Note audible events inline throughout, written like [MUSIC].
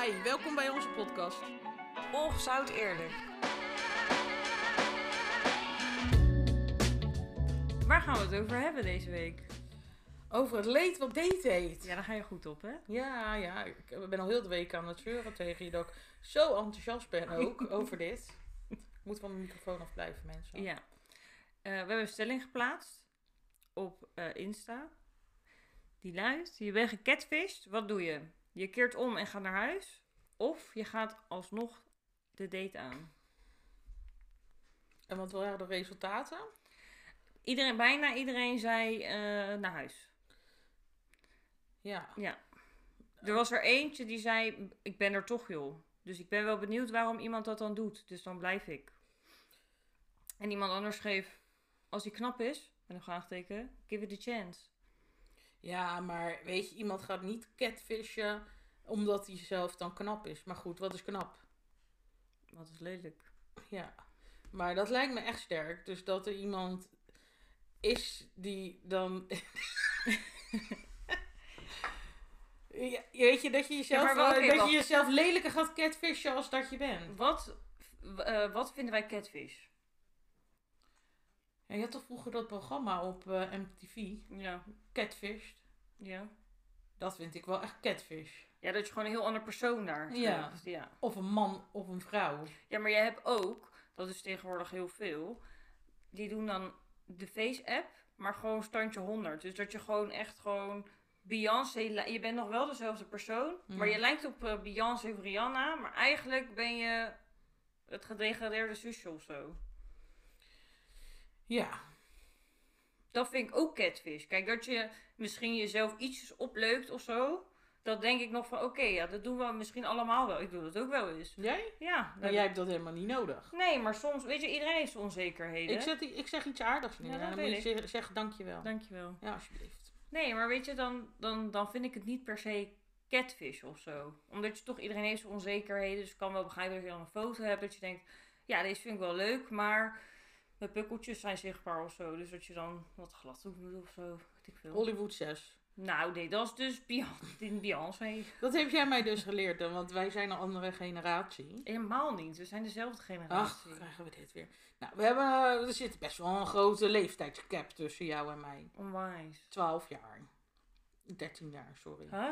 Hi, welkom bij onze podcast. Het eerlijk. Waar gaan we het over hebben deze week? Over het leed wat date heet. Ja, daar ga je goed op, hè? Ja, ja, ik ben al heel de week aan het zeuren tegen je dat ik zo enthousiast ben ook [LAUGHS] over dit. Ik moet van mijn microfoon afblijven, mensen. Ja. Eh, we hebben een stelling geplaatst op eh, Insta. Die luidt, je bent gecatfished, wat doe je? Je keert om en gaat naar huis? Of je gaat alsnog de date aan? En wat waren de resultaten? Iedereen, bijna iedereen zei eh, naar huis. Ja. Ja. Er was er eentje die zei, ik ben er toch joh. Dus ik ben wel benieuwd waarom iemand dat dan doet. Dus dan blijf ik. En iemand anders schreef, als hij knap is, met een vraagteken, give it a chance. Ja, maar weet je, iemand gaat niet catfishen omdat hij zelf dan knap is. Maar goed, wat is knap? Wat is lelijk. Ja. Maar dat lijkt me echt sterk. Dus dat er iemand is die dan. [LAUGHS] ja, weet je, dat je jezelf, Ja, eh, dat je jezelf lelijker gaat catfishen als dat je bent. Wat, eh, wat vinden wij catfish? Ja, je had toch vroeger dat programma op eh, MTV, Ja. Catfished. Ja. Dat vind ik wel echt catfish. Ja, dat je gewoon een heel ander persoon daar Ja. treft. Ja. Of een man of een vrouw. Ja, maar jij hebt ook, dat is tegenwoordig heel veel, die doen dan de Face-app, maar gewoon standje 100. Dus dat je gewoon echt gewoon Beyoncé, je bent nog wel dezelfde persoon, Mm. maar je lijkt op eh, Beyoncé of Rihanna, maar eigenlijk ben je het gedegradeerde zusje of zo. Ja. Dat vind ik ook catfish. Kijk, dat je misschien jezelf ietsjes opleukt of zo, dat denk ik nog van, oké, ja, dat doen we misschien allemaal wel. Ik doe dat ook wel eens. Jij? Ja. Nou, jij hebt dat helemaal niet nodig. Nee, maar soms, weet je, iedereen heeft zijn onzekerheden. Ik, zet, ik zeg iets aardigs neer. Ja, dan moet je zeggen, zeggen dankjewel. Dankjewel. Ja, alsjeblieft. Nee, maar weet je, dan, dan, dan vind ik het niet per se catfish of zo. Omdat je toch, iedereen heeft zijn onzekerheden. Dus ik kan wel begrijpen dat je dan een foto hebt. Dat je denkt, ja, deze vind ik wel leuk. Maar mijn pukkeltjes zijn zichtbaar of zo. Dus dat je dan wat glad of zo. Weet ik veel. Hollywood 6. Nou, nee, dat is dus Beyoncé. [LAUGHS] Beyoncé. Dat heb jij mij dus geleerd, dan, want wij zijn een andere generatie. Helemaal niet. We zijn dezelfde Ach, generatie. krijgen we dit weer. Nou, we hebben, er zit best wel een grote leeftijdscap tussen jou en mij. Onwijs. 12 jaar. 13 jaar, sorry. Huh?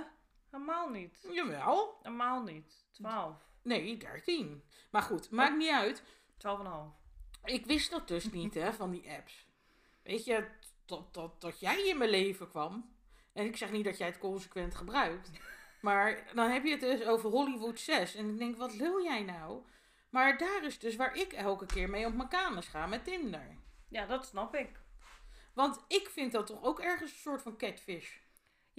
Helemaal niet. Jawel. Helemaal niet. 12. Nee, 13. Maar goed, maakt niet uit. 12,5. Ik wist dat dus [LAUGHS] niet, hè, van die apps. Weet je, tot, tot, tot jij in mijn leven kwam. En ik zeg niet dat jij het consequent gebruikt. [LAUGHS] Maar dan heb je het dus over Hollywood 6. En ik denk, wat lul jij nou? Maar daar is dus waar ik elke keer mee op mijn kamers ga met Tinder. Ja, dat snap ik. Want ik vind dat toch ook ergens een soort van catfish.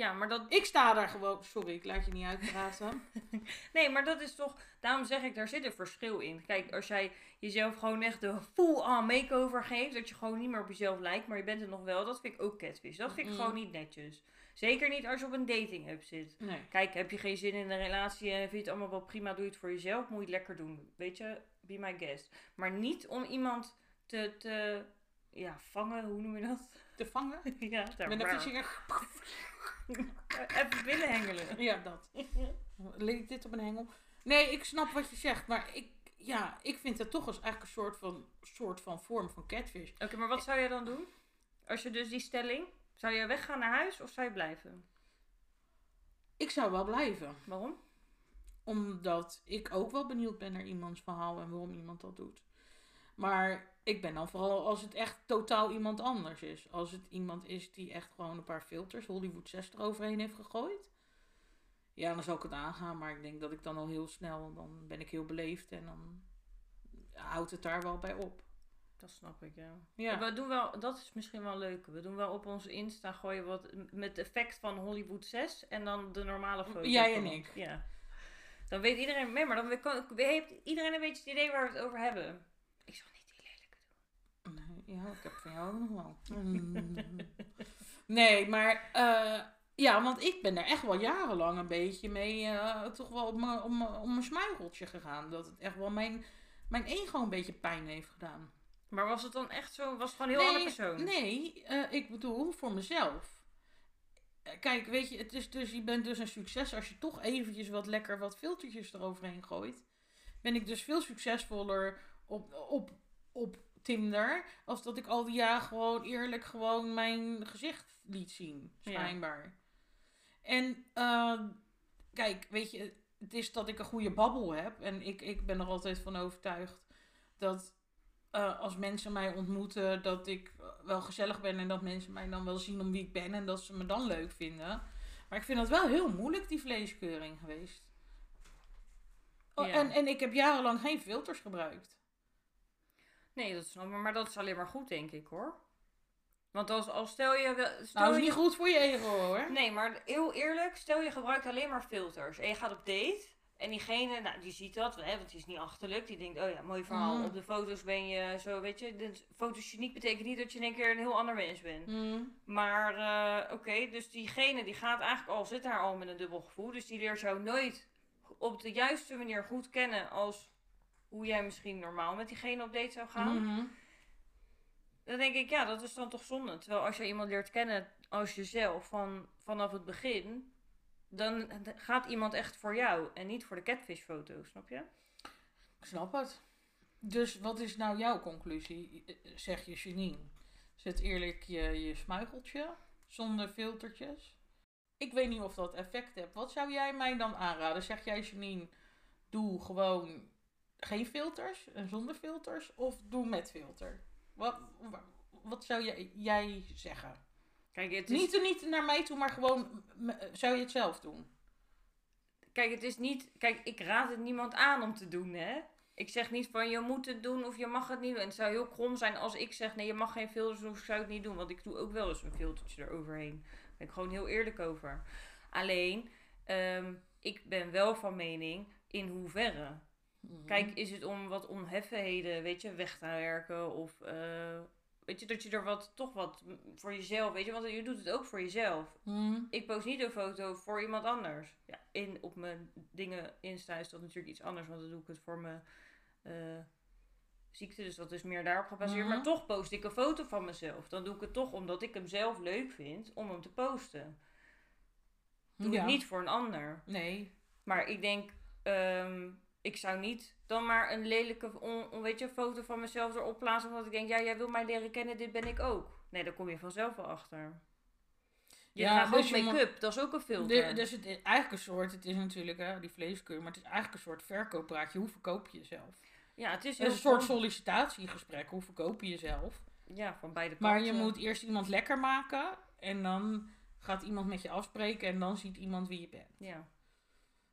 Ja, maar dat, Ik sta daar gewoon... Sorry, ik laat je niet uitpraten. [LAUGHS] Nee, maar dat is toch, daarom zeg ik, daar zit een verschil in. Kijk, als jij jezelf gewoon echt de full-on makeover geeft, dat je gewoon niet meer op jezelf lijkt, maar je bent het nog wel, dat vind ik ook catfish. Dat vind ik Mm. gewoon niet netjes. Zeker niet als je op een dating app zit. Nee. Kijk, heb je geen zin in een relatie en vind je het allemaal wel prima, doe je het voor jezelf, moet je het lekker doen. Weet je, be my guest. Maar niet om iemand te, te ja, vangen, hoe noem je dat? Te vangen? [LAUGHS] ja, daar Met een vinger. [LAUGHS] Even binnenhengelen. [LAUGHS] Ja, dat. Leek dit op een hengel? Nee, ik snap wat je zegt. Maar ik, ja, ik vind het toch als eigenlijk een soort van, soort van vorm van catfish. Oké, maar wat zou je dan doen? Als je dus die stelling, zou je weggaan naar huis of zou je blijven? Ik zou wel blijven. Waarom? Omdat ik ook wel benieuwd ben naar iemands verhaal en waarom iemand dat doet. Maar ik ben dan vooral als het echt totaal iemand anders is. Als het iemand is die echt gewoon een paar filters, Hollywood 6 eroverheen heeft gegooid. Ja, dan zou ik het aangaan. Maar ik denk dat ik dan al heel snel, dan ben ik heel beleefd en dan houdt het daar wel bij op. Dat snap ik, ja. Ja. We doen wel, dat is misschien wel leuk. We doen wel op onze Insta gooien wat met effect van Hollywood 6 en dan de normale foto. Jij en ons. ik. Ja. Dan weet iedereen, nee, maar dan heeft iedereen een beetje het idee waar we het over hebben. Ik zal niet die lelijke doen. Nee, ja, ik heb van jou ook nog wel. [LAUGHS] Mm. Nee, maar eh, ja, want ik ben er echt wel jarenlang een beetje mee, eh, toch wel op mijn om, mijn- om mijn smuigeltje gegaan. Dat het echt wel mijn, mijn ego een beetje pijn heeft gedaan. Maar was het dan echt zo, was het gewoon een heel andere persoon? Nee, eh, ik bedoel voor mezelf. kijk, weet je, het is dus, je bent dus een succes als je toch eventjes wat lekker wat filtertjes eroverheen gooit. Ben ik dus veel succesvoller op, op, op Tinder. Als dat ik al die jaren gewoon eerlijk gewoon mijn gezicht liet zien. Ja. Schijnbaar. En eh, kijk, weet je, het is dat ik een goede babbel heb. En ik, ik ben er altijd van overtuigd dat eh, als mensen mij ontmoeten, dat ik wel gezellig ben. En dat mensen mij dan wel zien om wie ik ben. En dat ze me dan leuk vinden. Maar ik vind dat wel heel moeilijk, die vleeskeuring geweest. Oh, Ja. en, en ik heb jarenlang geen filters gebruikt. Nee, dat snap ik. Maar dat is alleen maar goed, denk ik hoor. Want als, als stel je. wel- Stel Nou, dat is je niet goed voor je ego hoor. Nee, maar heel eerlijk, stel je gebruikt alleen maar filters en je gaat op date. En diegene, nou, die ziet dat, hè, want die is niet achterlijk. Die denkt, oh ja, mooi verhaal. Mhm. Op de foto's ben je zo, weet je. Dus fotogeniek betekent niet dat je in één keer een heel ander mens bent. Hmm. Maar, eh, oké, dus diegene die gaat eigenlijk al, zit daar al met een dubbel gevoel. Dus die leert jou nooit op de juiste manier goed kennen als hoe jij misschien normaal met diegene op date zou gaan. Mhm. Dan denk ik, ja, dat is dan toch zonde. Terwijl als je iemand leert kennen als jezelf van, vanaf het begin, dan gaat iemand echt voor jou en niet voor de catfish-foto, snap je? Ik snap het. Dus wat is nou jouw conclusie? Zeg je Janine. Zet eerlijk je, je smuigeltje zonder filtertjes. Ik weet niet of dat effect heeft. Wat zou jij mij dan aanraden? Zeg jij Janine, doe gewoon geen filters en zonder filters of doe met filter? Wat, wa- wat zou jij, jij zeggen? Kijk, het is, Niet, niet naar mij toe, maar gewoon m- zou je het zelf doen? kijk, het is niet. Kijk, ik raad het niemand aan om te doen, hè? Ik zeg niet van je moet het doen of je mag het niet doen. En het zou heel krom zijn als ik zeg nee, je mag geen filters doen of ik zou het niet doen. Want ik doe ook wel eens een filtertje eroverheen. Daar ben ik gewoon heel eerlijk over. Alleen, ehm, ik ben wel van mening in hoeverre. Mhm. Kijk, is het om wat onheffenheden, weet je, weg te werken of eh, weet je, dat je er wat, toch wat voor jezelf, weet je, want je doet het ook voor jezelf. Mhm. Ik post niet een foto voor iemand anders. Ja, in, op mijn dingen Insta is dat natuurlijk iets anders, want dan doe ik het voor mijn eh, ziekte, dus dat is meer daarop gebaseerd. Mhm. Maar toch post ik een foto van mezelf. Dan doe ik het toch omdat ik hem zelf leuk vind om hem te posten. Doe Ja. het niet voor een ander. Nee. Maar ik denk, ehm, ik zou niet dan maar een lelijke on, on- weet je, foto van mezelf erop plaatsen. Omdat ik denk, ja, jij wil mij leren kennen, dit ben ik ook. Nee, daar kom je vanzelf wel achter. Je Ja, draagt dus ook make-up, dat is ook een filter. De, dus het is eigenlijk een soort, het is natuurlijk hè, die vleeskeur, maar het is eigenlijk een soort verkooppraatje. Hoe verkoop je jezelf? ja, het is Het is een soort sollicitatiegesprek. Hoe verkoop je jezelf? Ja, van beide Maar kanten. je moet eerst iemand lekker maken en dan gaat iemand met je afspreken en dan ziet iemand wie je bent. Ja.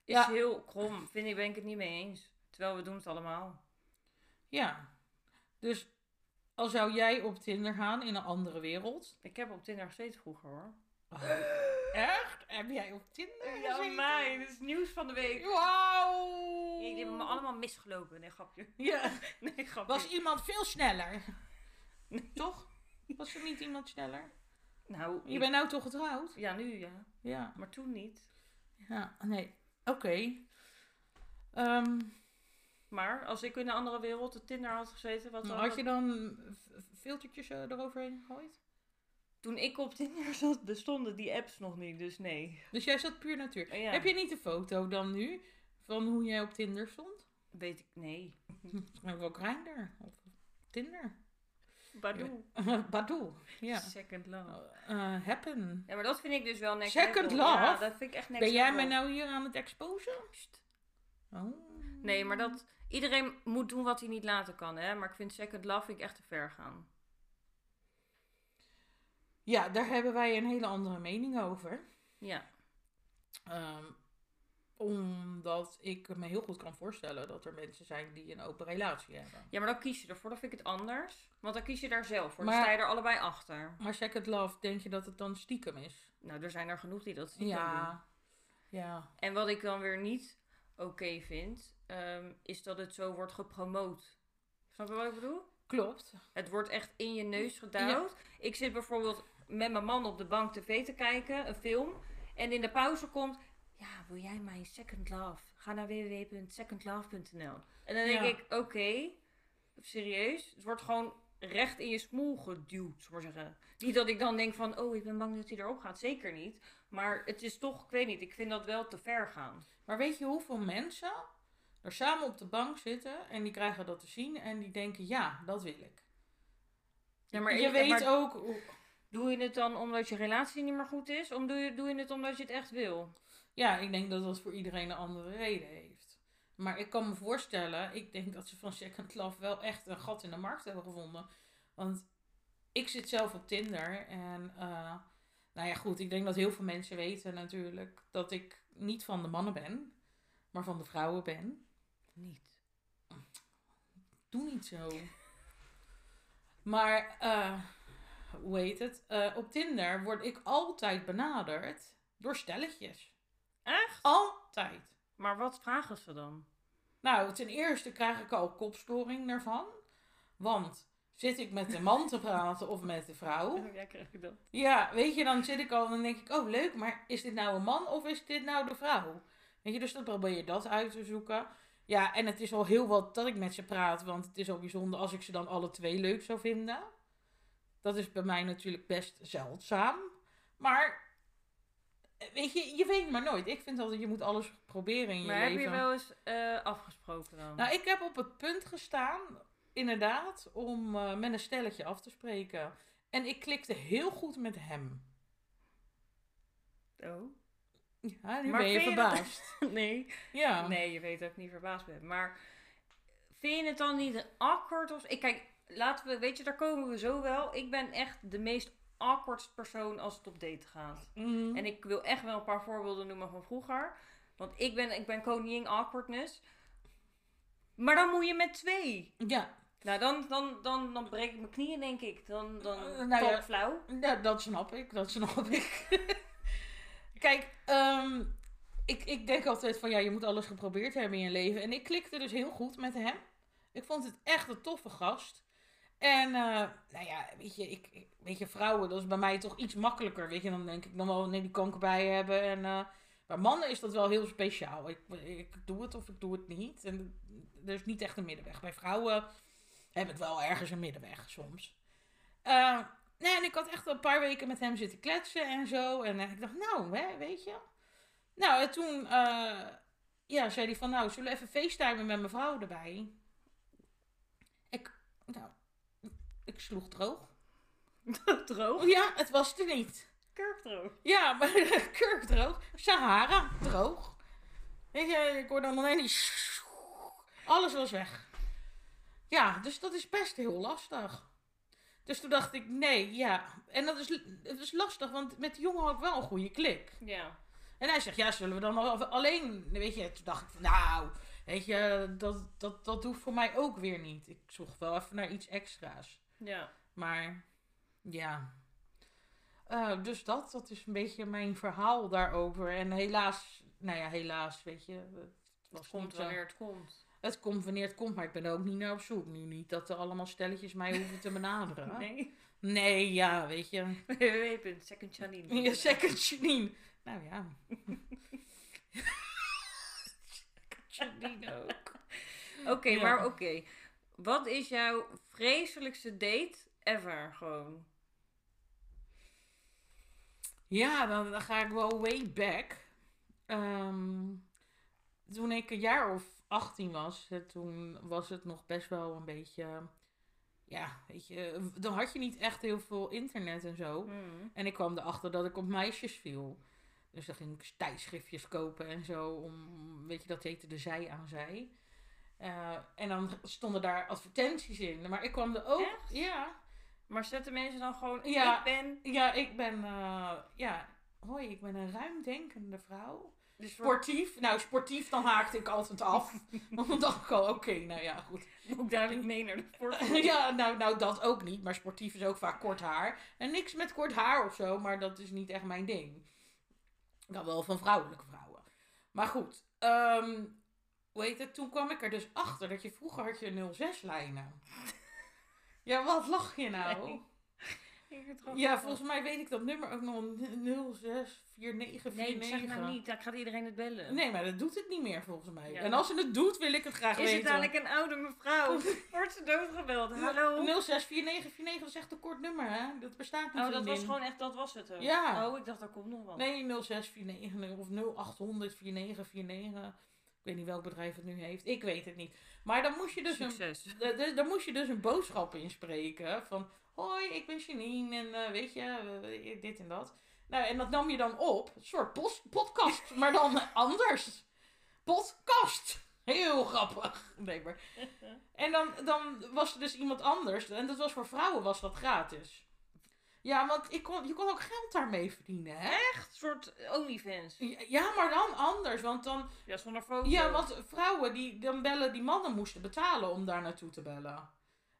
Is Ja. heel krom, vind ik, ben ik het niet mee eens. Terwijl we doen het allemaal. Ja. Dus al zou jij op Tinder gaan in een andere wereld. Ik heb op Tinder gezeten vroeger, hoor. [GASPS] Echt? Heb jij op Tinder Ja, gezeten? mij. Dat is nieuws van de week. Wauw. Die hebben me allemaal misgelopen. Nee, grapje. Ja. [LAUGHS] Nee, grapje. Was iemand veel sneller? Toch? Was er niet iemand sneller? Nou, Je ik- bent nou toch getrouwd? Ja, nu ja. Ja. Maar toen niet. Ja, nee. Oké. Ehm, Maar als ik in een andere wereld op Tinder had gezeten, wat dan? had je dan filtertjes eh, eroverheen gegooid? Toen ik op Tinder [LAUGHS] zat, bestonden die apps nog niet, dus nee. Dus jij zat puur natuur. Ja. Heb je niet een foto dan nu van hoe jij op Tinder stond? Weet ik, nee. [LAUGHS] Ook Grindr of Tinder? Badoo. [LAUGHS] Badoo. Ja. Second love. Eh, happen. Ja, maar dat vind ik dus wel next Second level. Ja, love? dat vind ik echt next Ben jij me nou hier aan het exposen? Oh. Nee, maar dat... Iedereen moet doen wat hij niet laten kan, hè. Maar ik vind second love vind ik echt te ver gaan. Ja, daar hebben wij een hele andere mening over. Ja. Ehm, omdat ik me heel goed kan voorstellen dat er mensen zijn die een open relatie hebben. Ja, maar dan kies je ervoor. Dan vind ik het anders. Want dan kies je daar zelf voor. Dan Maar- sta je er allebei achter. Maar second love, denk je dat het dan stiekem is? Nou, er zijn er genoeg die dat stiekem doen. Ja. Ja. En wat ik dan weer niet oké vind, ehm, is dat het zo wordt gepromoot. Snap je wat ik bedoel? Klopt. Het wordt echt in je neus gedouwd. Ik zit bijvoorbeeld met mijn man op de bank tv te kijken, een film. En in de pauze komt, ja, wil jij mijn second love? Ga naar www.secondlove.nl. En dan denk Ja. ik, oké, serieus. Het wordt gewoon recht in je smoel geduwd, zou maar zeggen. Niet dat ik dan denk van, oh, ik ben bang dat hij erop gaat. Zeker niet. Maar het is toch, ik weet niet, ik vind dat wel te ver gaan. Maar weet je hoeveel mensen er samen op de bank zitten en die krijgen dat te zien en die denken, ja, dat wil ik. Ja, maar je ik- weet maar ook, Doe je het dan omdat je relatie niet meer goed is? Of doe je, doe je het omdat je het echt wil? Ja, ik denk dat dat voor iedereen een andere reden heeft. Maar ik kan me voorstellen, ik denk dat ze van Second Love wel echt een gat in de markt hebben gevonden. Want ik zit zelf op Tinder en, eh, nou ja, goed, ik denk dat heel veel mensen weten natuurlijk dat ik niet van de mannen ben, maar van de vrouwen ben. Niet. Doe niet zo. Maar, eh, hoe heet het? Eh, op Tinder word ik altijd benaderd door stelletjes. Echt? Altijd. Maar wat vragen ze dan? Nou, ten eerste krijg ik al kopstoring ervan. Want zit ik met de man te praten of met de vrouw? Ja, krijg ik dat. Ja, weet je, dan zit ik al en dan denk ik, oh leuk, maar is dit nou een man of is dit nou de vrouw? Weet je, dus dan probeer je dat uit te zoeken. Ja, en het is al heel wat dat ik met ze praat, want het is al bijzonder als ik ze dan alle twee leuk zou vinden. Dat is bij mij natuurlijk best zeldzaam. Maar, weet je, je weet maar nooit. Ik vind altijd, je moet alles proberen in je Maar heb leven. je wel eens eh, afgesproken dan? Nou, ik heb op het punt gestaan, inderdaad, om eh, met een stelletje af te spreken. En ik klikte heel goed met hem. Oh. Ja, nu Maar ben je verbaasd. [LAUGHS] Nee. Ja. Nee, je weet dat ik niet verbaasd ben. Maar vind je het dan niet awkward? Of... Ik, kijk, laten we, weet je, daar komen we zo wel. Ik ben echt de meest awkwardst persoon als het op date gaat. Mhm. En ik wil echt wel een paar voorbeelden noemen van vroeger. Want ik ben, ik ben koningin awkwardness. Maar dan moet je met twee. Ja, Nou, dan, dan, dan, dan breek ik mijn knieën, denk ik. Dan, dan nou val ja. flauw. ja, dat snap ik, dat snap ik. [LAUGHS] Kijk, ehm, ik, ik denk altijd van ja, je moet alles geprobeerd hebben in je leven. En ik klikte dus heel goed met hem. Ik vond het echt een toffe gast. En eh, nou ja, weet je, ik, weet je, vrouwen, dat is bij mij toch iets makkelijker. Weet je, dan denk ik dan wel, nee, die kan ik erbij hebben. En eh, bij mannen is dat wel heel speciaal. Ik, ik doe het of ik doe het niet. En er is niet echt een middenweg. Bij vrouwen heb ik wel ergens een middenweg soms. Eh, nee, en ik had echt een paar weken met hem zitten kletsen en zo. En ik dacht, nou, hè, weet je. Nou, en toen ja, zei hij van, nou, zullen we even facetimen met mijn vrouw erbij? Ik, nou, ik sloeg droog. [LAUGHS] Droog. Ja, het was er niet. Kurkdroog. Ja, maar [LAUGHS] kurk droog. Sahara droog. Weet je, ik hoorde dan alleen die... [LAUGHS] Alles was weg. Ja, dus dat is best heel lastig. Dus toen dacht ik, nee, ja. En dat is, het is lastig, want met die jongen had ik wel een goede klik. Ja. En hij zegt, ja, zullen we dan nog alleen... Weet je, toen dacht ik, van, nou, weet je, dat, dat, dat hoeft voor mij ook weer niet. Ik zocht wel even naar iets extra's. Ja. Maar ja. Eh, dus dat, dat is een beetje mijn verhaal daarover. En helaas, nou ja, helaas, weet je. Het, komt wanneer het komt. Het komt wanneer het komt, maar ik ben er ook niet naar op zoek. Nu niet dat er allemaal stelletjes mij hoeven te benaderen. [LAUGHS] Nee. Nee, ja, weet je. www.secondjanine. Je second Janine. Nou ja. [LAUGHS] Janine ook. Oké, Ja. maar oké. Wat is jouw vreselijkste date ever gewoon? Ja, dan, dan ga ik wel way back. Ehm, toen ik een jaar of 18 was, toen was het nog best wel een beetje. Ja, weet je, dan had je niet echt heel veel internet en zo. Hmm. En ik kwam erachter dat ik op meisjes viel. Dus dan ging ik tijdschriftjes kopen en zo. Om, weet je, dat heette de zij aan zij. Eh, en dan stonden daar advertenties in. Maar ik kwam er ook. Echt? Ja. Maar zetten mensen dan gewoon, Ja. ik ben... Ja, ik ben. eh, ja. Hoi, ik ben een ruimdenkende vrouw. Dus voor, Sportief. Nou, sportief, dan haakte ik altijd af. [LAUGHS] Want dan dacht ik al, oké, nou ja, goed. moet ik dadelijk mee naar de sport. [LAUGHS] ja, nou, nou, dat ook niet. Maar sportief is ook vaak kort haar. En niks met kort haar of zo, maar dat is niet echt mijn ding. Had wel van vrouwelijke vrouwen. Maar goed, ehm, hoe heet het? Toen kwam ik er dus achter dat je vroeger had je 06-lijnen. ja, wat lach je nou? Nee. Ik Ja, volgens mij weet ik dat nummer ook nog 064949. Nee, zeg nou niet. Dan gaat iedereen het bellen. Nee, maar dat doet het niet meer volgens mij. Ja. en als ze het doet, wil ik het graag Is weten. het dadelijk een oude mevrouw? [LAUGHS] Wordt ze doodgebeld? Hallo? 064949, dat is echt een kort nummer, hè? Dat bestaat niet. Oh, dat was gewoon echt, dat was het ook. Ja. Oh, ik dacht, er komt nog wat. Nee, 0649 of 0800 4949. Ik weet niet welk bedrijf het nu heeft. Ik weet het niet. Maar dan moest je dus een Succes. Dan moest je dus een boodschap inspreken van... Hoi, ik ben Janine en eh, weet je, eh, dit en dat. Nou, en dat nam je dan op. Een soort post- podcast, [LAUGHS] maar dan anders. Podcast. Heel grappig. Nee, maar... [LAUGHS] En dan, dan was er dus iemand anders. En dat was voor vrouwen was dat gratis. Ja, want ik kon, je kon ook geld daarmee verdienen, hè? Echt? Een soort OnlyFans. Ja, maar dan anders. Want dan... Ja, zonder foto. Ja, want vrouwen die dan bellen, die mannen moesten betalen om daar naartoe te bellen.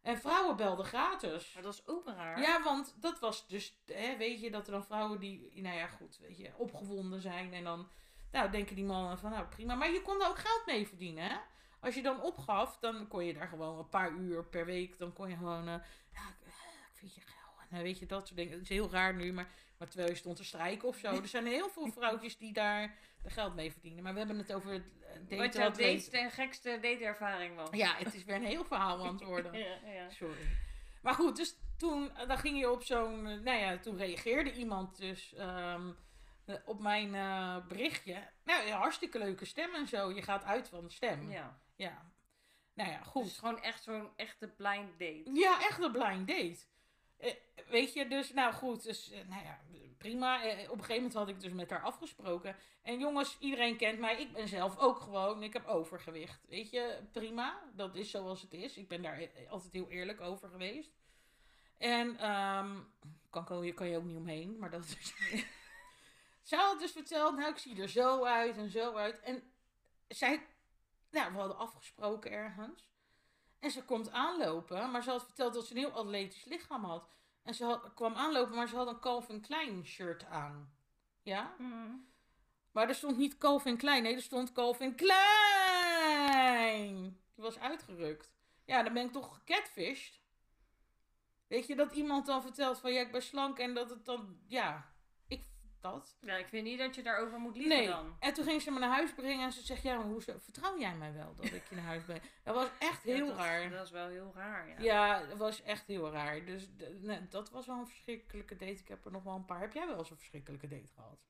En vrouwen belden gratis. Maar dat is ook raar. Ja, want dat was dus, hè, weet je, dat er dan vrouwen die, nou ja, goed, weet je, opgewonden zijn. En dan, nou, denken die mannen van, nou prima. Maar je kon daar ook geld mee verdienen, hè. Als je dan opgaf, dan kon je daar gewoon een paar uur per week, dan kon je gewoon, eh, ja, ik, eh, ik vind je En dan weet je, dat soort dingen. Het is heel raar nu, maar, maar terwijl je stond te strijken of zo. Er zijn heel veel [LAUGHS] vrouwtjes die daar de geld mee verdienen. Maar we hebben het over het eh, daten. Wat jouw date, de gekste dateervaring was. Ja, het is weer een heel verhaal aan het worden. [LAUGHS] ja, ja. Sorry. Maar goed, dus toen eh, dan ging je op zo'n. eh, Nou ja, toen reageerde iemand dus ehm, eh, op mijn eh, berichtje. Nou ja, hartstikke leuke stem en zo. Je gaat uit van de stem. Ja. ja. Nou ja, Dus het goed. is gewoon echt zo'n echte blind date. Ja, echt een blind date. Eh, weet je, dus nou goed, dus eh, nou ja, prima. Eh, op een gegeven moment had ik dus met haar afgesproken. En jongens, iedereen kent mij. Ik ben zelf ook gewoon, ik heb overgewicht. Weet je, prima. Dat is zoals het is. Ik ben daar altijd heel eerlijk over geweest. En kan, kan, je, kan je ook niet omheen, maar dat is... [LAUGHS] Zij had dus verteld, nou ik zie er zo uit en zo uit. En zij, nou we hadden afgesproken ergens. En ze komt aanlopen, maar ze had verteld dat ze een heel atletisch lichaam had. En ze had, kwam aanlopen, maar ze had een Calvin Klein shirt aan. Ja? Mhm. Maar er stond niet Calvin Klein, nee, er stond Calvin Klein. Die was uitgerukt. Ja, dan ben ik toch gecatfished. Weet je, dat iemand dan vertelt van ja, ik ben slank en dat het dan, ja, dat. Ja, ik vind niet dat je daarover moet liegen Nee. dan. En toen ging ze me naar huis brengen en ze zegt, ja, maar hoezo, vertrouw jij mij wel dat ik je naar huis breng? Dat was echt heel Ja, dat, raar. Dat is wel heel raar, ja. Ja, dat was echt heel raar. Dus nee, dat was wel een verschrikkelijke date. Ik heb er nog wel een paar. Heb jij wel eens een verschrikkelijke date gehad?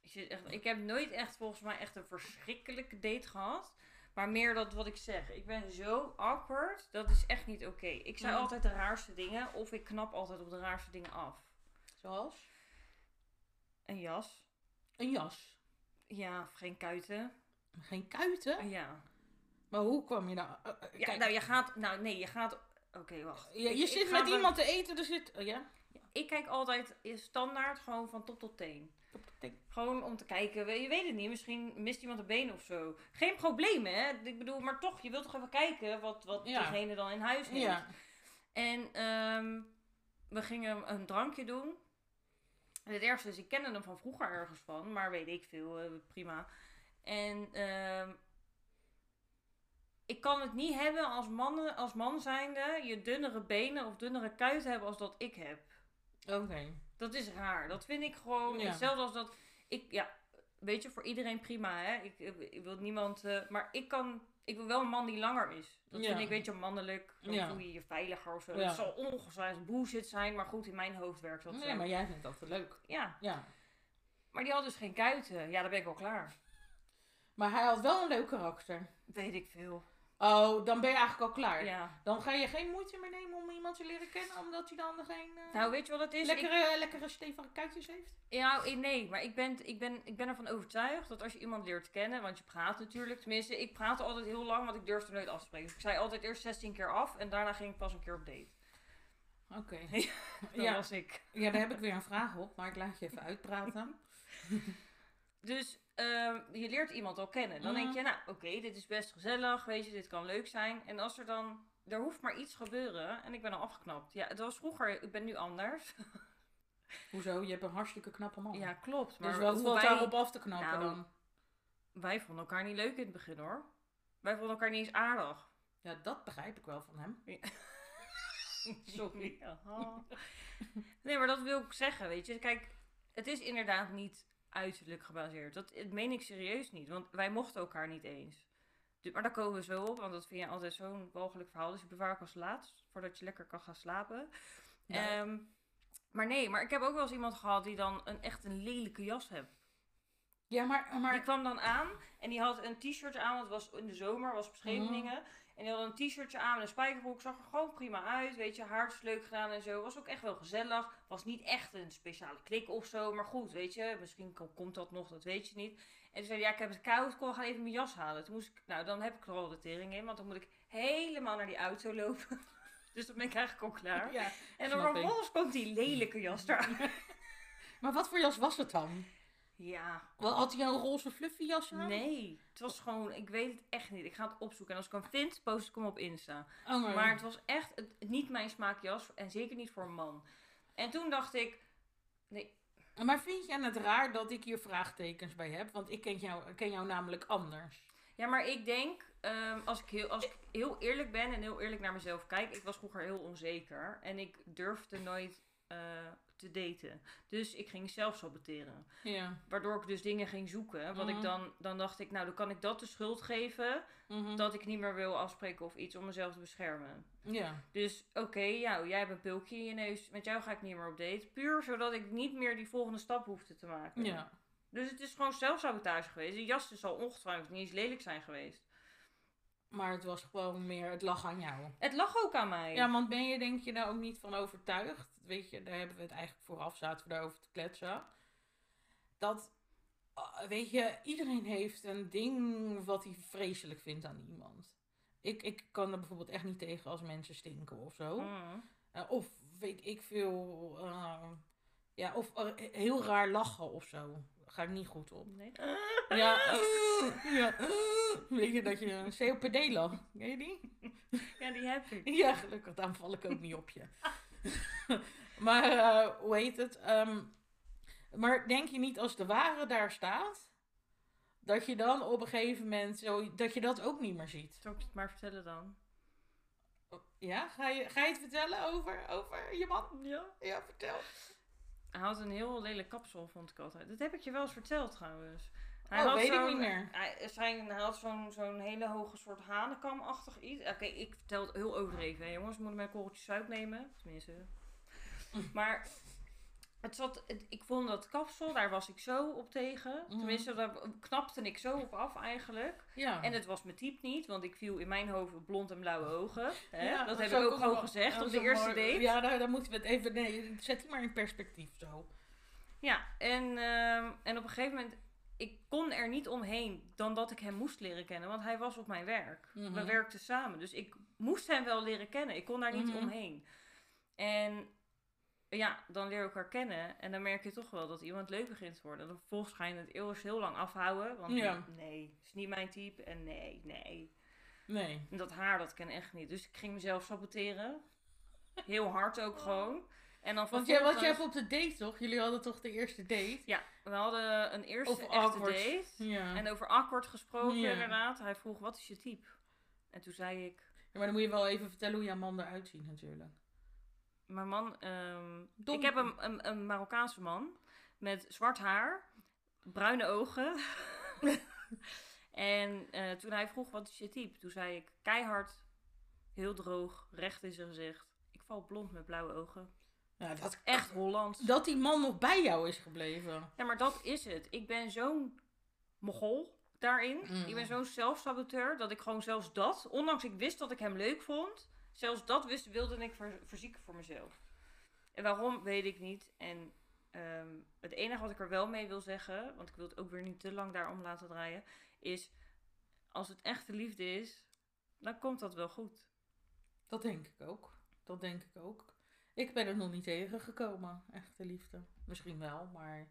Ik, zit echt, ik heb nooit echt volgens mij echt een verschrikkelijke date gehad. Maar meer dat wat ik zeg. Ik ben zo awkward. Dat is echt niet oké. Ik zei Mhm. altijd de raarste dingen. Of ik knap altijd op de raarste dingen af. Zoals? Een jas. Een jas. Ja, of geen kuiten. Geen kuiten? Ja. Maar hoe kwam je nou? eh, eh, ja nou, je gaat... Nou, nee, je gaat... Oké, wacht. je, Ik- je ik zit met iemand te eten, er zit... oh ja? Ik kijk altijd standaard gewoon van top tot teen. Gewoon om te kijken, je weet het niet, misschien mist iemand een been of zo. Geen probleem hè, ik bedoel, maar toch, je wilt toch even kijken wat, wat Ja. diegene dan in huis heeft. Ja. En ehm, we gingen een drankje doen. En het ergste is, ik kende hem van vroeger ergens van, maar weet ik veel, eh, prima. En ehm, ik kan het niet hebben als, mannen, als man zijnde, je dunnere benen of dunnere kuiten hebben als dat ik heb. Oké. Dat is raar. Dat vind ik gewoon Ja. hetzelfde als dat. Ik, ja, weet je, voor iedereen prima, hè. Ik, ik, ik wil niemand. eh, maar ik kan. Ik wil wel een man die langer is. Dat Ja. vind ik, weet je, mannelijk. Dan Ja. voel je je veiliger of zo. Ja. Het zal ongetwijfeld bullshit zijn, maar goed, in mijn hoofd werkt dat Nee, zo. maar jij vindt dat leuk. Ja, Ja. maar die had dus geen kuiten. Ja, dan ben ik wel klaar. Maar hij had wel een leuk karakter. Weet ik veel. Oh, dan ben je eigenlijk al klaar. Ja. Dan ga je geen moeite meer nemen om iemand te leren kennen, omdat hij dan geen eh, Nou, weet je wat het is? Ik- lekkere, lekkere stevige kuitjes heeft? Ja, nee, maar ik ben, ik, ben, ik ben ervan overtuigd dat als je iemand leert kennen, want je praat natuurlijk, tenminste, ik praatte altijd heel lang, want ik durfde nooit af te spreken. Dus ik zei altijd eerst 16 keer af en daarna ging ik pas een keer op date. Oké. [LAUGHS] [LAUGHS] Dat Ja. was ik. ja, daar heb ik weer een vraag op, maar ik laat je even uitpraten. [LAUGHS] Dus ehm, je leert iemand al kennen. Dan Mhm. denk je, nou oké, dit is best gezellig, weet je, dit kan leuk zijn. En als er dan, er hoeft maar iets gebeuren en ik ben al afgeknapt. Ja, het was vroeger, ik ben nu anders. [LAUGHS] Hoezo? Je hebt een hartstikke knappe man. Ja, klopt. Maar dus wat hoe valt wij, daarop af te knappen Nou, dan? wij vonden elkaar niet leuk in het begin hoor. Wij vonden elkaar niet eens aardig. Ja, dat begrijp ik wel van hem. [LAUGHS] Sorry. [LAUGHS] Nee, maar dat wil ik zeggen, weet je. Kijk, het is inderdaad niet uiterlijk gebaseerd. Dat, dat meen ik serieus niet, want wij mochten elkaar niet eens. Dus, maar daar komen we zo op, want dat vind je altijd zo'n walgelijk verhaal. Dus ik bewaar ik als laatst, voordat je lekker kan gaan slapen. Ja. Ehm, maar nee, maar ik heb ook wel eens iemand gehad die dan een, echt een lelijke jas heeft. Ja, maar... Die maar kwam dan aan en die had een t-shirtje aan, want het was in de zomer, was op Scheveningen. En die had een t-shirtje aan met een spijkerbroek, zag er gewoon prima uit, weet je, haar is leuk gedaan en zo. Was ook echt wel gezellig, was niet echt een speciale klik of zo, maar goed, weet je, misschien ko- komt dat nog, dat weet je niet. En toen zei hij, ja, ik heb het koud, ik kon gaan even mijn jas halen. Toen moest ik, nou, dan heb ik er al de tering in, want dan moet ik helemaal naar die auto lopen. [LAUGHS] dus dan ben ik eigenlijk al klaar. Ja, en dan vervolgens komt die lelijke jas eraan. [LAUGHS] maar wat voor jas was het dan? Ja, Wel, Had hij een roze fluffy jas aan? Nee, het was gewoon, ik weet het echt niet. Ik ga het opzoeken en als ik hem vind, post ik hem op Insta. Oh, maar, Maar het was echt het, niet mijn smaakjas en zeker niet voor een man. En toen dacht ik, nee, maar vind jij het raar dat ik hier vraagtekens bij heb? Want ik ken jou, ken jou namelijk anders. ja, maar ik denk, ehm, als, ik heel, als ik heel eerlijk ben en heel eerlijk naar mezelf kijk, ik was vroeger heel onzeker en ik durfde nooit eh, te daten. Dus ik ging zelf saboteren. Ja. Waardoor ik dus dingen ging zoeken. Wat Mhm. ik dan, dan dacht ik, nou dan kan ik dat de schuld geven Mhm. dat ik niet meer wil afspreken of iets om mezelf te beschermen. Ja. Dus oké, jij hebt een pulkje in je neus. Met jou ga ik niet meer op date. Puur zodat ik niet meer die volgende stap hoefde te maken. Ja. Dus het is gewoon zelfsabotage geweest. Die jas zal ongetwijfeld niet eens lelijk zijn geweest. Maar het was gewoon meer, het lag aan jou. Het lag ook aan mij. Ja, want ben je denk je daar ook niet van overtuigd? Weet je, daar hebben we het eigenlijk vooraf, zaten we daarover te kletsen. Dat, ah, weet je, iedereen heeft een ding wat hij vreselijk vindt aan iemand. Ik, ik kan er bijvoorbeeld echt niet tegen als mensen stinken of zo. Mm. Eh, of weet ik veel, eh, ja, of eh, heel raar lachen of zo. Daar ga ik niet goed op. Nee. Ja, eh, ja eh, weet je dat je een COPD lag? Ken je die? Ja, die heb ik. Ja, gelukkig, daarom val ik ook niet op je. [LAUGHS] maar eh, hoe heet het? Ehm, maar denk je niet als de ware daar staat, dat je dan op een gegeven moment zo, dat je dat ook niet meer ziet? Zal ik het maar vertellen dan? Ja, ga je, ga je het vertellen over, over je man? Ja. Ja, vertel. Hij had een heel lelijk kapsel, vond ik altijd. Dat heb ik je wel eens verteld trouwens. Oh, weet ik niet meer. Hij, zijn, hij had zo'n zo'n hele hoge soort hanenkamachtig iets. Oké, ik vertel het heel overdreven, hè, jongens. Moeten mijn korreltjes zout nemen. Tenminste. [LAUGHS] Maar het zat, het- ik vond dat kapsel, daar was ik zo op tegen. Mhm. Tenminste, daar knapte ik zo op af eigenlijk. Ja. En het was mijn type niet, want ik viel in mijn hoofd blond en blauwe ogen. Hè? Ja, dat, heb ik ook gewoon gezegd dat op de eerste mooi. date. Ja, daar, daar moeten we het even, nee, zet die maar in perspectief zo. Ja, en, ehm, en op een gegeven moment, ik kon er niet omheen dan dat ik hem moest leren kennen, want hij was op mijn werk. Mhm. We werkten samen, dus ik moest hem wel leren kennen. Ik kon daar niet Mhm. omheen. En ja, dan leer je elkaar kennen en dan merk je toch wel dat iemand leuk begint te worden. Dan vervolgens ga je het eeuwig heel lang afhouden, want Ja. nee, is niet mijn type en nee, nee. Nee. En dat haar, dat ken ik echt niet. Dus ik ging mezelf saboteren. Heel hard ook gewoon. En dan Want jij, wat jij hebt op de date toch? Jullie hadden toch de eerste date? Ja, we hadden een eerste echte awkward. date. Ja. En over awkward gesproken Ja. inderdaad. Hij vroeg, wat is je type? En toen zei ik, Ja, maar dan moet je wel even vertellen hoe jouw man eruit ziet natuurlijk. mijn man... ehm, ik heb een, een, een Marokkaanse man met zwart haar, bruine ogen. [LAUGHS] en eh, toen hij vroeg, wat is je type? Toen zei ik, keihard, heel droog, recht in zijn gezicht. Ik val blond met blauwe ogen. Ja, dat, Echt Hollands. dat die man nog bij jou is gebleven. Ja, maar dat is het. Ik ben zo'n mogol daarin. Mm. Ik ben zo'n zelfsaboteur dat ik gewoon zelfs dat, ondanks ik wist dat ik hem leuk vond, zelfs dat wist, wilde ik ver- verzieken voor mezelf. En waarom, weet ik niet. En ehm, het enige wat ik er wel mee wil zeggen, want ik wil het ook weer niet te lang daarom laten draaien, is als het echte liefde is, dan komt dat wel goed. Dat denk ik ook. Dat denk ik ook. Ik ben er nog niet tegengekomen, echte liefde. Misschien wel, maar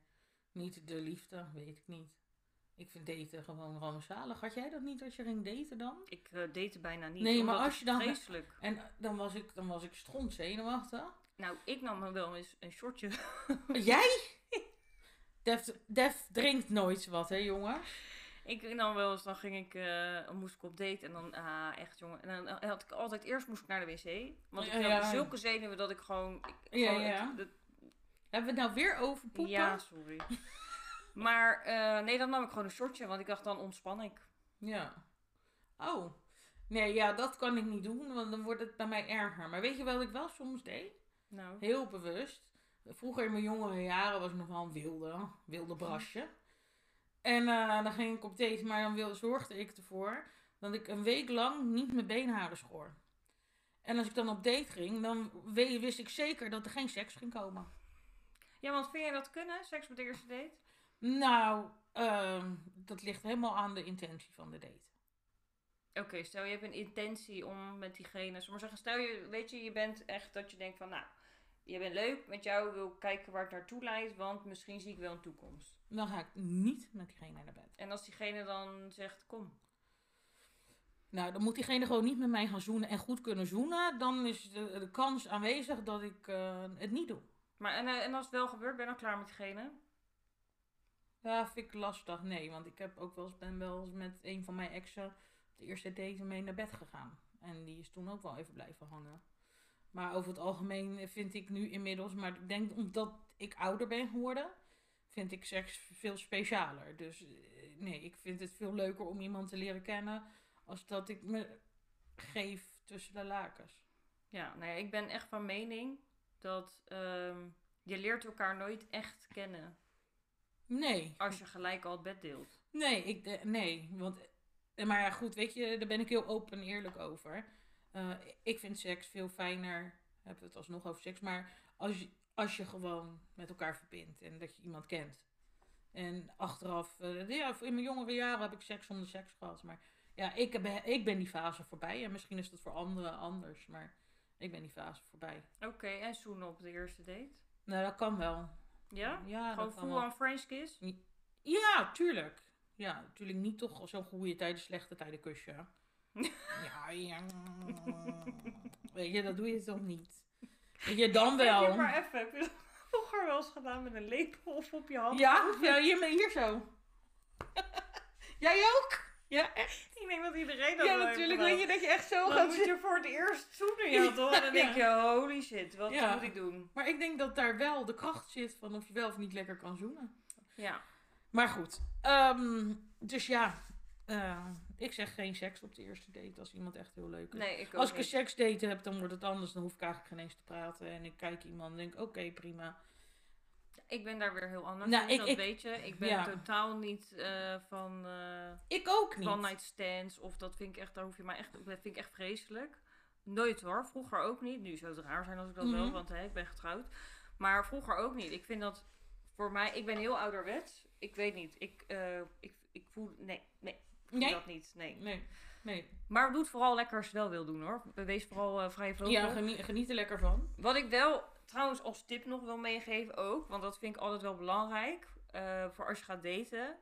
niet de liefde, weet ik niet. Ik vind daten gewoon rampzalig. Had jij dat niet als je ging daten dan? Ik eh date bijna niet. Nee, maar als je dan- Vreselijk. En eh, dan was ik, dan was ik stront zenuwachtig. Nou, ik nam me wel eens een shortje Jij? Def, Def drinkt nooit wat, hè jongen? Ik dan wel eens, dan ging ik, eh, moest ik op date en dan, ah, echt jongen. En dan had ik altijd, eerst moest ik naar de wc. Want ik Ja, had ja. zulke zenuwen dat ik gewoon... Ik, Ja, gewoon ja. het- het- Hebben we het nou weer over poepen? ja, sorry. [LAUGHS] maar eh, nee, dan nam ik gewoon een shortje, want ik dacht dan ontspan ik. Ja. Oh. Nee, ja, dat kan ik niet doen, want dan wordt het bij mij erger. Maar weet je wat ik wel soms deed? Nou, Heel bewust. Vroeger in mijn jongere jaren was ik nog wel een wilde, wilde brasje. En eh, dan ging ik op date, maar dan wilde, zorgde ik ervoor dat ik een week lang niet mijn beenharen schoor. En als ik dan op date ging, dan wist ik zeker dat er geen seks ging komen. ja, want vind jij dat kunnen, seks met de eerste date? Nou, ehm, dat ligt helemaal aan de intentie van de date. Oké, stel je hebt een intentie om met diegene, maar zeggen, stel je, weet je, je bent echt dat je denkt van, nou, je bent leuk, met jou wil kijken waar het naartoe leidt, want misschien zie ik wel een toekomst. Dan ga ik niet met diegene naar bed. En als diegene dan zegt, kom. Nou, dan moet diegene gewoon niet met mij gaan zoenen en goed kunnen zoenen. Dan is de, de kans aanwezig dat ik eh, het niet doe. Maar en, eh, en als het wel gebeurt, ben je dan klaar met diegene? Ja, vind ik lastig. Nee, want ik heb ook wel eens, ben wel eens met een van mijn exen op de eerste date mee naar bed gegaan. En die is toen ook wel even blijven hangen. Maar over het algemeen vind ik nu inmiddels, maar ik denk omdat ik ouder ben geworden, vind ik seks veel specialer. Dus eh, nee, ik vind het veel leuker om iemand te leren kennen als dat ik me geef tussen de lakens. Ja, nou ja, ik ben echt van mening dat ehm, je leert elkaar nooit echt kennen Nee, als je gelijk al het bed deelt. Nee, ik, de- nee, want, eh, maar ja, goed, weet je, daar ben ik heel open en eerlijk over. Eh, ik vind seks veel fijner, hebben we het alsnog over seks, maar als je, als je gewoon met elkaar verbindt en dat je iemand kent. En achteraf, eh, ja, in mijn jongere jaren heb ik seks zonder seks gehad, maar ja, ik ben, ik ben die fase voorbij en misschien is dat voor anderen anders, maar ik ben die fase voorbij. Oké, en zoenen op de eerste date? Nou, dat kan wel. Ja? Ja, Gewoon full wel. on French kiss? Ja, tuurlijk. Ja, natuurlijk niet toch zo'n goede tijden, slechte tijden kusje. Ja, ja. Weet je, dat doe je toch niet? Weet je, dan wel. maar even, heb je dat vroeger wel eens gedaan met een lepel of op je hand? Ja, ja hier, zo. [LAUGHS] Jij ook? Ja, echt? Ik denk dat iedereen dat Ja, natuurlijk. Weet je dat je echt zo. Dan gaat moet je voor het eerst zoenen, ja [LAUGHS] toch? En dan denk je, holy shit, wat Ja. moet ik doen? Maar ik denk dat daar wel de kracht zit van of je wel of niet lekker kan zoenen. Ja. Maar goed. ehm, dus ja, eh, ik zeg geen seks op de eerste date als iemand echt heel leuk is. Nee, ik Als ik een seksdate heb, dan wordt het anders. Dan hoef ik eigenlijk geen eens te praten. En ik kijk iemand en denk, oké, prima. Ik ben daar weer heel anders Nou, in, ik- dat ik- weet je. Ik ben ja. totaal niet eh, van eh Ik ook niet. one night stands of dat vind ik echt, daar hoef je mij echt, dat vind ik echt vreselijk. Nooit hoor, vroeger ook niet. Nu zou het raar zijn als ik dat Mhm. wel, want hè, ik ben getrouwd. Maar vroeger ook niet. Ik vind dat voor mij, ik ben heel ouderwets. Ik weet niet, ik, ik, ik voel, nee, nee, Nee? dat niet, nee. Nee, nee. Maar doe het vooral lekker als je het wel wil doen hoor. Wees vooral eh, vrij vogel. Ja, geniet, geniet er lekker van. Wat ik wel trouwens als tip nog wil meegeven ook, want dat vind ik altijd wel belangrijk. eh, voor als je gaat daten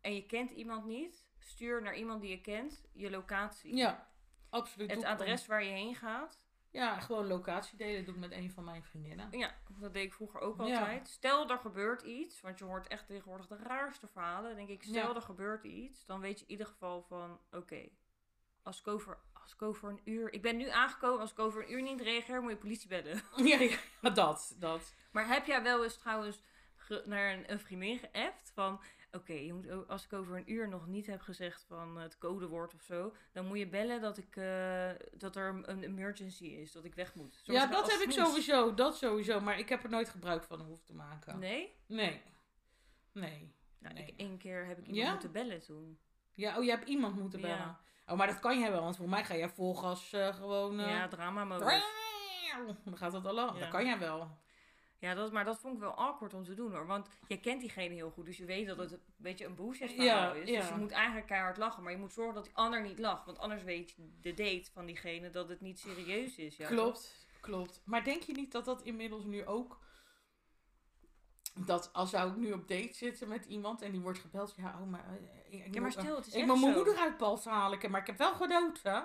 en je kent iemand niet, stuur naar iemand die je kent je locatie. Ja, absoluut. Het adres waar je heen gaat. Ja, gewoon locatie delen. Doe ik met een van mijn vriendinnen. Ja, dat deed ik vroeger ook Ja. altijd. Stel er gebeurt iets, want je hoort echt tegenwoordig de raarste verhalen. Dan denk ik, stel Ja. er gebeurt iets, dan weet je in ieder geval van, oké, als ik over als ik over een uur, ik ben nu aangekomen, als ik over een uur niet reageer, moet je politie bellen. [LAUGHS] Ja, ja, dat, dat. Maar heb jij wel eens trouwens naar een, een vriendin geappt van... Oké, als ik over een uur nog niet heb gezegd van het codewoord of zo... dan moet je bellen dat, ik, eh, dat er een emergency is, dat ik weg moet. Ja, dat heb ik sowieso. Dat sowieso. Maar ik heb er nooit gebruik van hoeven te maken. Nee? Nee. Nee. Nou, Nee. ik, één keer heb ik iemand Ja? moeten bellen toen. Ja, oh, je hebt iemand moeten Ja. bellen. Oh, maar dat kan jij wel, want voor mij ga je vol gas eh, gewoon... eh, Ja, drama modus. Dan gaat dat al lang. Ja. Dat kan jij wel. Ja, dat, maar dat vond ik wel awkward om te doen hoor. Want je kent diegene heel goed, dus je weet dat het een beetje een bullshit Ja, verhaal is. Dus je moet eigenlijk keihard lachen, maar je moet zorgen dat die ander niet lacht. Want anders weet de date van diegene dat het niet serieus is. Ja, klopt, klopt. Maar denk je niet dat dat inmiddels nu ook... Dat als zou ik nu op date zitten met iemand en die wordt gebeld... Ja, oh, maar... eh, ik, ik Ja, maar stil, het is Ik moet mijn moeder uit Pals halen, ik- maar ik heb wel gedood, hè?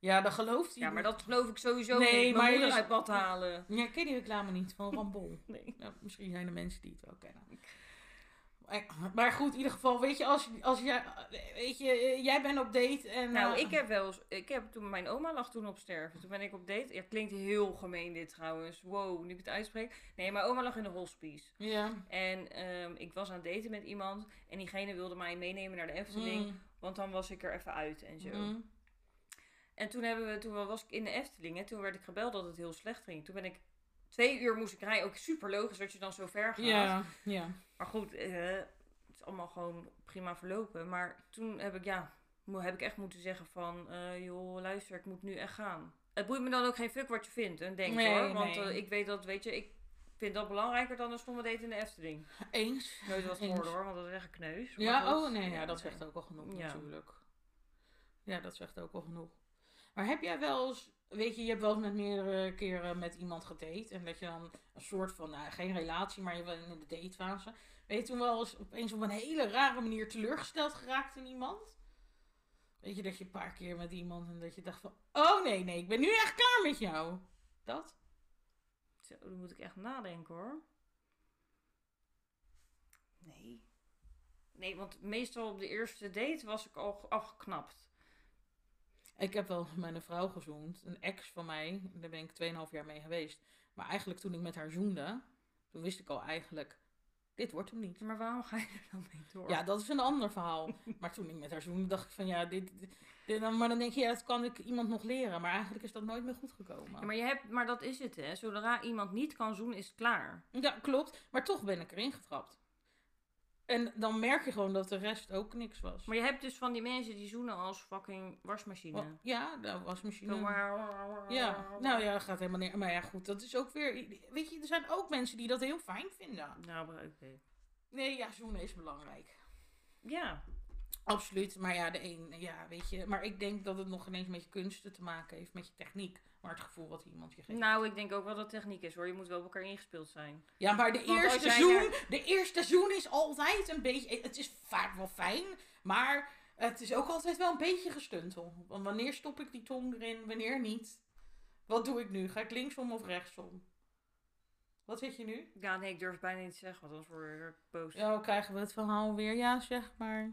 Ja, dat gelooft hij Ja, maar dat geloof ik sowieso Nee, niet. Mijn maar moeder dus- uit bad halen. Ja, ik ken die reclame niet van Rambol. [LAUGHS] Nee. Nou, misschien zijn er mensen die het wel kennen. Eh, Maar goed, in ieder geval, weet je, als, als jij, weet je, eh, jij bent op date en... Nou, eh, ik heb wel eens, ik heb toen, mijn oma lag toen op sterven. Toen ben ik op date. Ja, klinkt heel gemeen dit trouwens. Wow, nu ik het uitspreek. Nee, mijn oma lag in de hospice. Ja. En ehm, ik was aan het daten met iemand. En diegene wilde mij meenemen naar de Efteling. Mm, Want dan was ik er even uit en zo. mm. En toen, hebben we, toen was ik in de Efteling. En toen werd ik gebeld dat het heel slecht ging. Toen ben ik twee uur moest ik rijden. Ook super logisch dat je dan zo ver gaat. Ja, ja. Maar goed, eh, het is allemaal gewoon prima verlopen. Maar toen heb ik, ja, heb ik echt moeten zeggen van... eh, joh, luister, ik moet nu echt gaan. Het boeit me dan ook geen fuck wat je vindt en denkt Nee, hoor. Want nee. eh, ik weet dat, weet je, ik vind dat belangrijker dan een stomme date in de Efteling. Eens. Nooit wat gehoord hoor, want dat is echt een kneus. Ja, goed, oh nee, ja, dat zegt ook al genoeg Ja. natuurlijk. Ja, dat zegt ook al genoeg. Maar heb jij wel eens, weet je, je hebt wel eens met meerdere keren met iemand gedate. En dat je dan een soort van, nou, geen relatie, maar je bent in de datefase. Ben je toen wel eens opeens op een hele rare manier teleurgesteld geraakt in iemand? Weet je, dat je een paar keer met iemand en dat je dacht van, oh nee, nee, ik ben nu echt klaar met jou. Dat? Zo, dan moet ik echt nadenken hoor. Nee. Nee, want meestal op de eerste date was ik al afgeknapt. Ik heb wel met een vrouw gezoend. Een ex van mij. Daar ben ik 2,5 jaar mee geweest. Maar eigenlijk toen ik met haar zoende. Toen wist ik al eigenlijk. Dit wordt hem niet. Maar waarom ga je er dan mee door? Ja, dat is een ander verhaal. [LAUGHS] Maar toen ik met haar zoende dacht ik van ja, dit, dit- maar dan denk je, ja, dat kan ik iemand nog leren. Maar eigenlijk is dat nooit meer goed gekomen. Ja, maar, je hebt, maar dat is het hè. Zodra iemand niet kan zoenen, is het klaar. Ja, klopt. Maar toch ben ik erin getrapt. En dan merk je gewoon dat de rest ook niks was. Maar je hebt dus van die mensen die zoenen als fucking wasmachine. Oh, ja, dat was misschien. Zo een- maar- Ja, nou ja, dat gaat helemaal neer. Maar ja, goed, dat is ook weer. Weet je, er zijn ook mensen die dat heel fijn vinden. Nou, maar oké. Nee, ja, zoenen is belangrijk. Ja. Absoluut. Maar ja, de een, ja, weet je. Maar ik denk dat het nog ineens met je kunsten te maken heeft, met je techniek. Maar het gevoel wat iemand je geeft. Nou, ik denk ook wel dat techniek is hoor. Je moet wel op elkaar ingespeeld zijn. ja, maar de want eerste jij zoen, daar- de eerste zoen is altijd een beetje. Het is vaak wel fijn, maar het is ook altijd wel een beetje gestuntel. Want wanneer stop ik die tong erin, wanneer niet? Wat doe ik nu? Ga ik linksom of rechtsom? Wat zit je nu? Ja, nee, ik durf bijna niet te zeggen, want anders word ik boos. Ja, krijgen we het verhaal weer. Ja, zeg maar.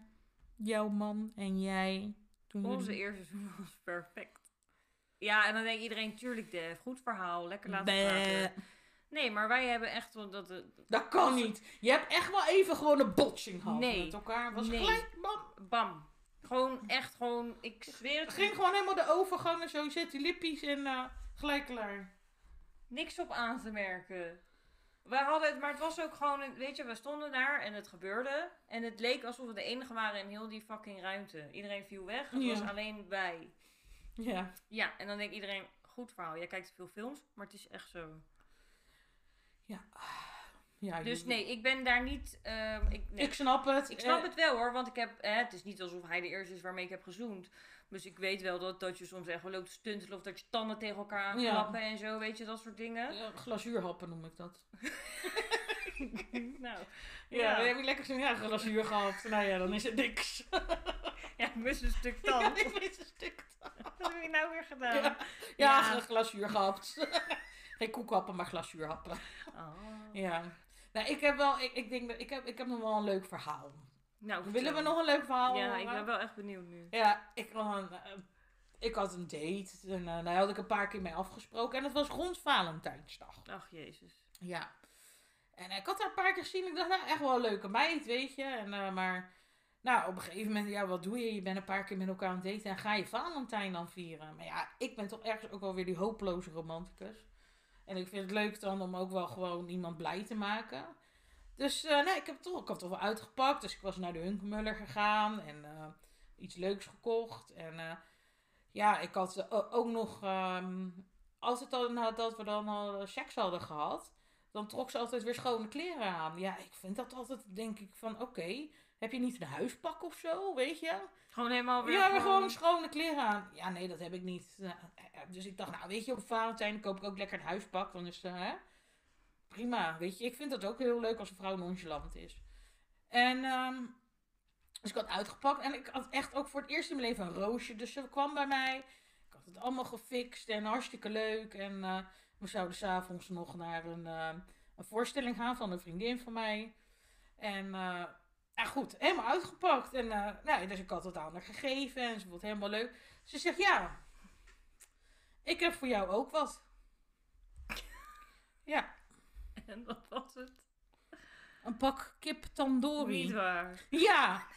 Jouw man en jij. Toen Onze jullie- eerste seizoen was perfect. Ja, en dan denkt iedereen, tuurlijk, Def, goed verhaal, lekker laten praten. Nee, maar wij hebben echt wel dat... het- Dat kan niet. Je hebt echt wel even gewoon een botsing gehad Nee. met elkaar. Was Nee. gelijk, bam. Bam. Gewoon, echt gewoon, ik zweer Het het. ging gewoon helemaal de overgang en zo. Je zet die lippies en eh, gelijk klaar. Niks op aan te merken. We hadden het, maar het was ook gewoon, weet je, we stonden daar en het gebeurde. En het leek alsof we de enige waren in heel die fucking ruimte. Iedereen viel weg, het Ja. was alleen wij. Ja. Ja, en dan denkt iedereen, goed verhaal. Jij kijkt veel films, maar het is echt zo. Ja. ja Dus nee, ik ben daar niet... ehm, ik, nee. Ik snap het. Ik snap Eh, het wel hoor, want ik heb, eh, het is niet alsof hij de eerste is waarmee ik heb gezoend. Dus ik weet wel dat, dat je soms echt wel loopt te stuntelen of dat je tanden tegen elkaar Ja. klappen en zo, weet je, dat soort dingen. ja, glazuurhappen noem ik dat. [LAUGHS] [LAUGHS] nou, Ja, Ja. dan heb je lekker zo'n ja, glazuur gehad. Nou ja, dan is het niks. ja, ik mis een stuk [LAUGHS] Ja, tand. ik weet een stuk. [LAUGHS] Wat heb je nou weer gedaan? Ja, ja, Ja. glazuur gehad. Geen koekhappen, maar glazuurhappen. Oh. Ja. Nou, ik heb wel, ik, ik denk dat, ik heb, ik heb nog wel een leuk verhaal. Nou, Willen we nog een leuk verhaal Ja, horen? ik ben wel echt benieuwd nu. Ja, ik, had een, eh, ik had een date en eh, daar had ik een paar keer mee afgesproken. En het was rond Valentijnsdag. Ach, jezus. Ja. En ik had haar een paar keer gezien. Ik dacht, nou, echt wel een leuke meid, weet je. En, eh, maar, nou, op een gegeven moment, ja, wat doe je? Je bent een paar keer met elkaar aan het daten en ga je Valentijn dan vieren. Maar ja, ik ben toch ergens ook wel weer die hopeloze romanticus. En ik vind het leuk dan om ook wel gewoon iemand blij te maken. Dus eh, nee, ik heb, toch, ik toch wel uitgepakt. Dus ik was naar de Hunkmuller gegaan en eh, iets leuks gekocht. En ja, ik had ook nog, ehm, als het dan nadat we dan al seks hadden gehad, dan trok ze altijd weer schone kleren aan. Ja, ik vind dat altijd, denk ik van, oké, heb je niet een huispak of zo, weet je? Gewoon helemaal weer Ja, weer gewoon schone kleren aan. Ja, nee, dat heb ik niet. Nou, eh, Dus ik dacht, nou, weet je, op Valentijn koop ik ook lekker een huispak. Dan is het, hè, prima, weet je. Ik vind dat ook heel leuk als een vrouw nonchalant is. En, ehm, dus ik had uitgepakt. En ik had echt ook voor het eerst in mijn leven een roosje. Dus ze kwam bij mij. Ik had het allemaal gefixt en hartstikke leuk. En eh, we zouden s'avonds nog naar een, eh, een voorstelling gaan van een vriendin van mij. En eh, Ja, goed, helemaal uitgepakt. En uh, nou, dus ik had het aan haar gegeven en ze vond het helemaal leuk. Ze zegt, ja, ik heb voor jou ook wat. [LAUGHS] Ja. En wat was het? Een pak kip tandoori. Niet waar. Ja.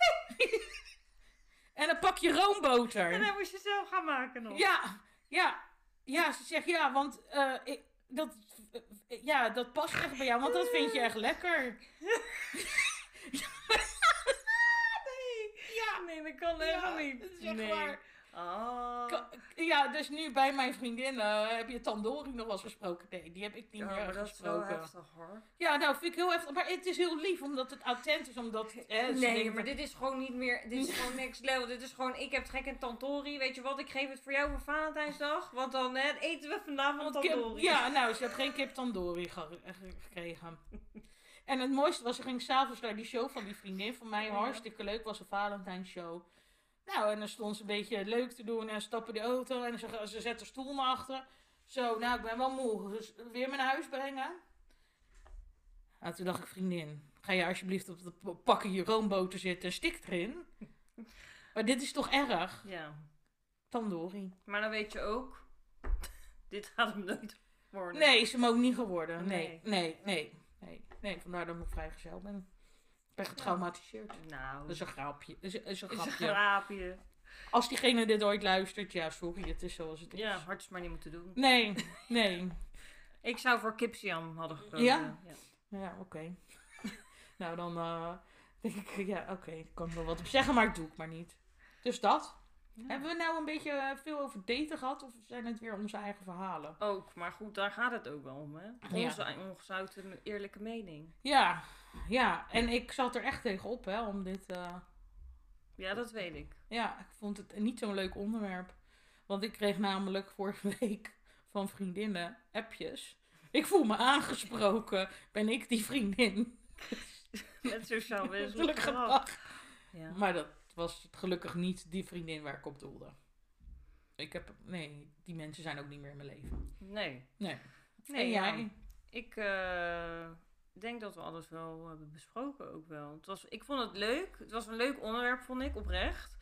[LAUGHS] en een pakje roomboter. En dan moest je zelf gaan maken nog. Ja, ja. Ja, ze zegt ja, want uh, ik, dat, uh, ja, dat past echt bij jou, want dat vind je echt lekker. [LAUGHS] nee. Ja. Nee, dat kan helemaal niet. Dat is echt nee. waar. Oh. Ja, dus nu bij mijn vriendin heb je tandoori nog wel eens gesproken. Nee, die heb ik niet Ja, meer maar dat is wel gesproken. heftig hoor. Ja, nou vind ik heel heftig. Maar het is heel lief, omdat het authentisch, omdat... Hè, ze Nee, denken maar dit is gewoon niet meer. Dit is [LAUGHS] gewoon next level. Dit is gewoon. Ik heb trek in tantori. Weet je wat? Ik geef het voor jou voor Valentijnsdag. Want dan hè, eten we vanavond tantori. Ja, nou, ze heeft geen kip ge- gekregen. En het mooiste was, ze ging s'avonds naar die show van die vriendin van mij. Ja. Hartstikke leuk, was een Valentijnsshow. Nou, en dan stond ze een beetje leuk te doen en stappen de auto en ze, ze zet de stoel naar achter. Zo, nou, ik ben wel moe. Dus weer me naar huis brengen. Nou, toen dacht ik, vriendin, ga je alsjeblieft op de p- pakken je roomboter zitten, stik erin. [LAUGHS] Maar dit is toch erg? Ja. Tandoori. Maar dan weet je ook. dit gaat hem nooit worden. Nee, is hem ook niet geworden. Nee, Nee. nee, nee. Nee, nee vandaar dat ik vrijgezel ben. Ik ben getraumatiseerd. Nou. Dat is een grapje. Is, is een is een grapje. Als diegene dit ooit luistert, ja, sorry, het is zoals het is. Ja, je het maar niet moeten doen. Nee, nee. [LAUGHS] Ik zou voor kipsiam hadden gekozen. Ja? Ja, oké. [LAUGHS] nou, dan eh, denk ik, ja, oké, ik kan er wel wat op zeggen, maar ik doe het maar niet. Dus dat. Ja. Hebben we nou een beetje veel over daten gehad, of zijn het weer onze eigen verhalen? Ook, maar goed, daar gaat het ook wel om, hè? Ja. Onze ongezouten eerlijke mening. Ja, ja, en ik zat er echt tegenop, hè, om dit... eh, Ja, dat weet ik. Ja, ik vond het niet zo'n leuk onderwerp. Want ik kreeg namelijk vorige [LAUGHS] week van vriendinnen appjes. Ik voel me aangesproken. Ben ik die vriendin? [LAUGHS] Met sociaal wenselijk gedrag. Ja. Maar dat was gelukkig niet die vriendin waar ik op doelde. Ik heb... Nee, die mensen zijn ook niet meer in mijn leven. Nee. Nee. Nee, en ja. jij? Ik eh, denk dat we alles wel hebben besproken ook wel. Het was, ik vond het leuk. Het was een leuk onderwerp, vond ik, oprecht.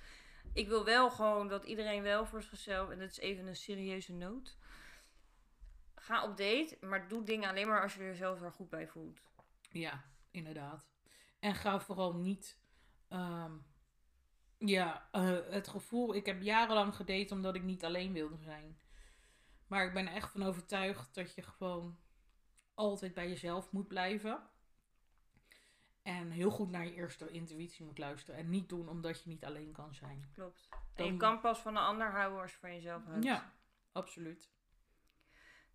Ik wil wel gewoon dat iedereen wel voor zichzelf... En dat is even een serieuze noot. Ga op date, maar doe dingen alleen maar als je er zelf wel goed bij voelt. Ja, inderdaad. En ga vooral niet... ehm, ja, eh, het gevoel... Ik heb jarenlang gedate omdat ik niet alleen wilde zijn. Maar ik ben echt van overtuigd dat je gewoon altijd bij jezelf moet blijven. En heel goed naar je eerste intuïtie moet luisteren. En niet doen omdat je niet alleen kan zijn. Klopt. En Dan- je kan pas van een ander houden als je van jezelf houdt. Ja, absoluut.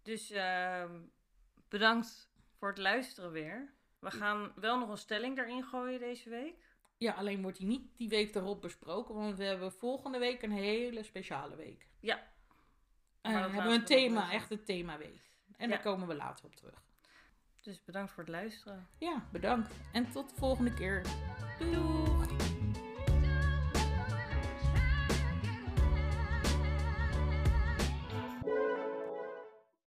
Dus ehm, bedankt voor het luisteren weer. We gaan wel nog een stelling erin gooien deze week. Ja, alleen wordt die niet die week erop besproken. Want we hebben volgende week een hele speciale week. Ja. En dat hebben we een thema, echt een themaweek. En Ja. daar komen we later op terug. Dus bedankt voor het luisteren. Ja, bedankt. En tot de volgende keer. Doei!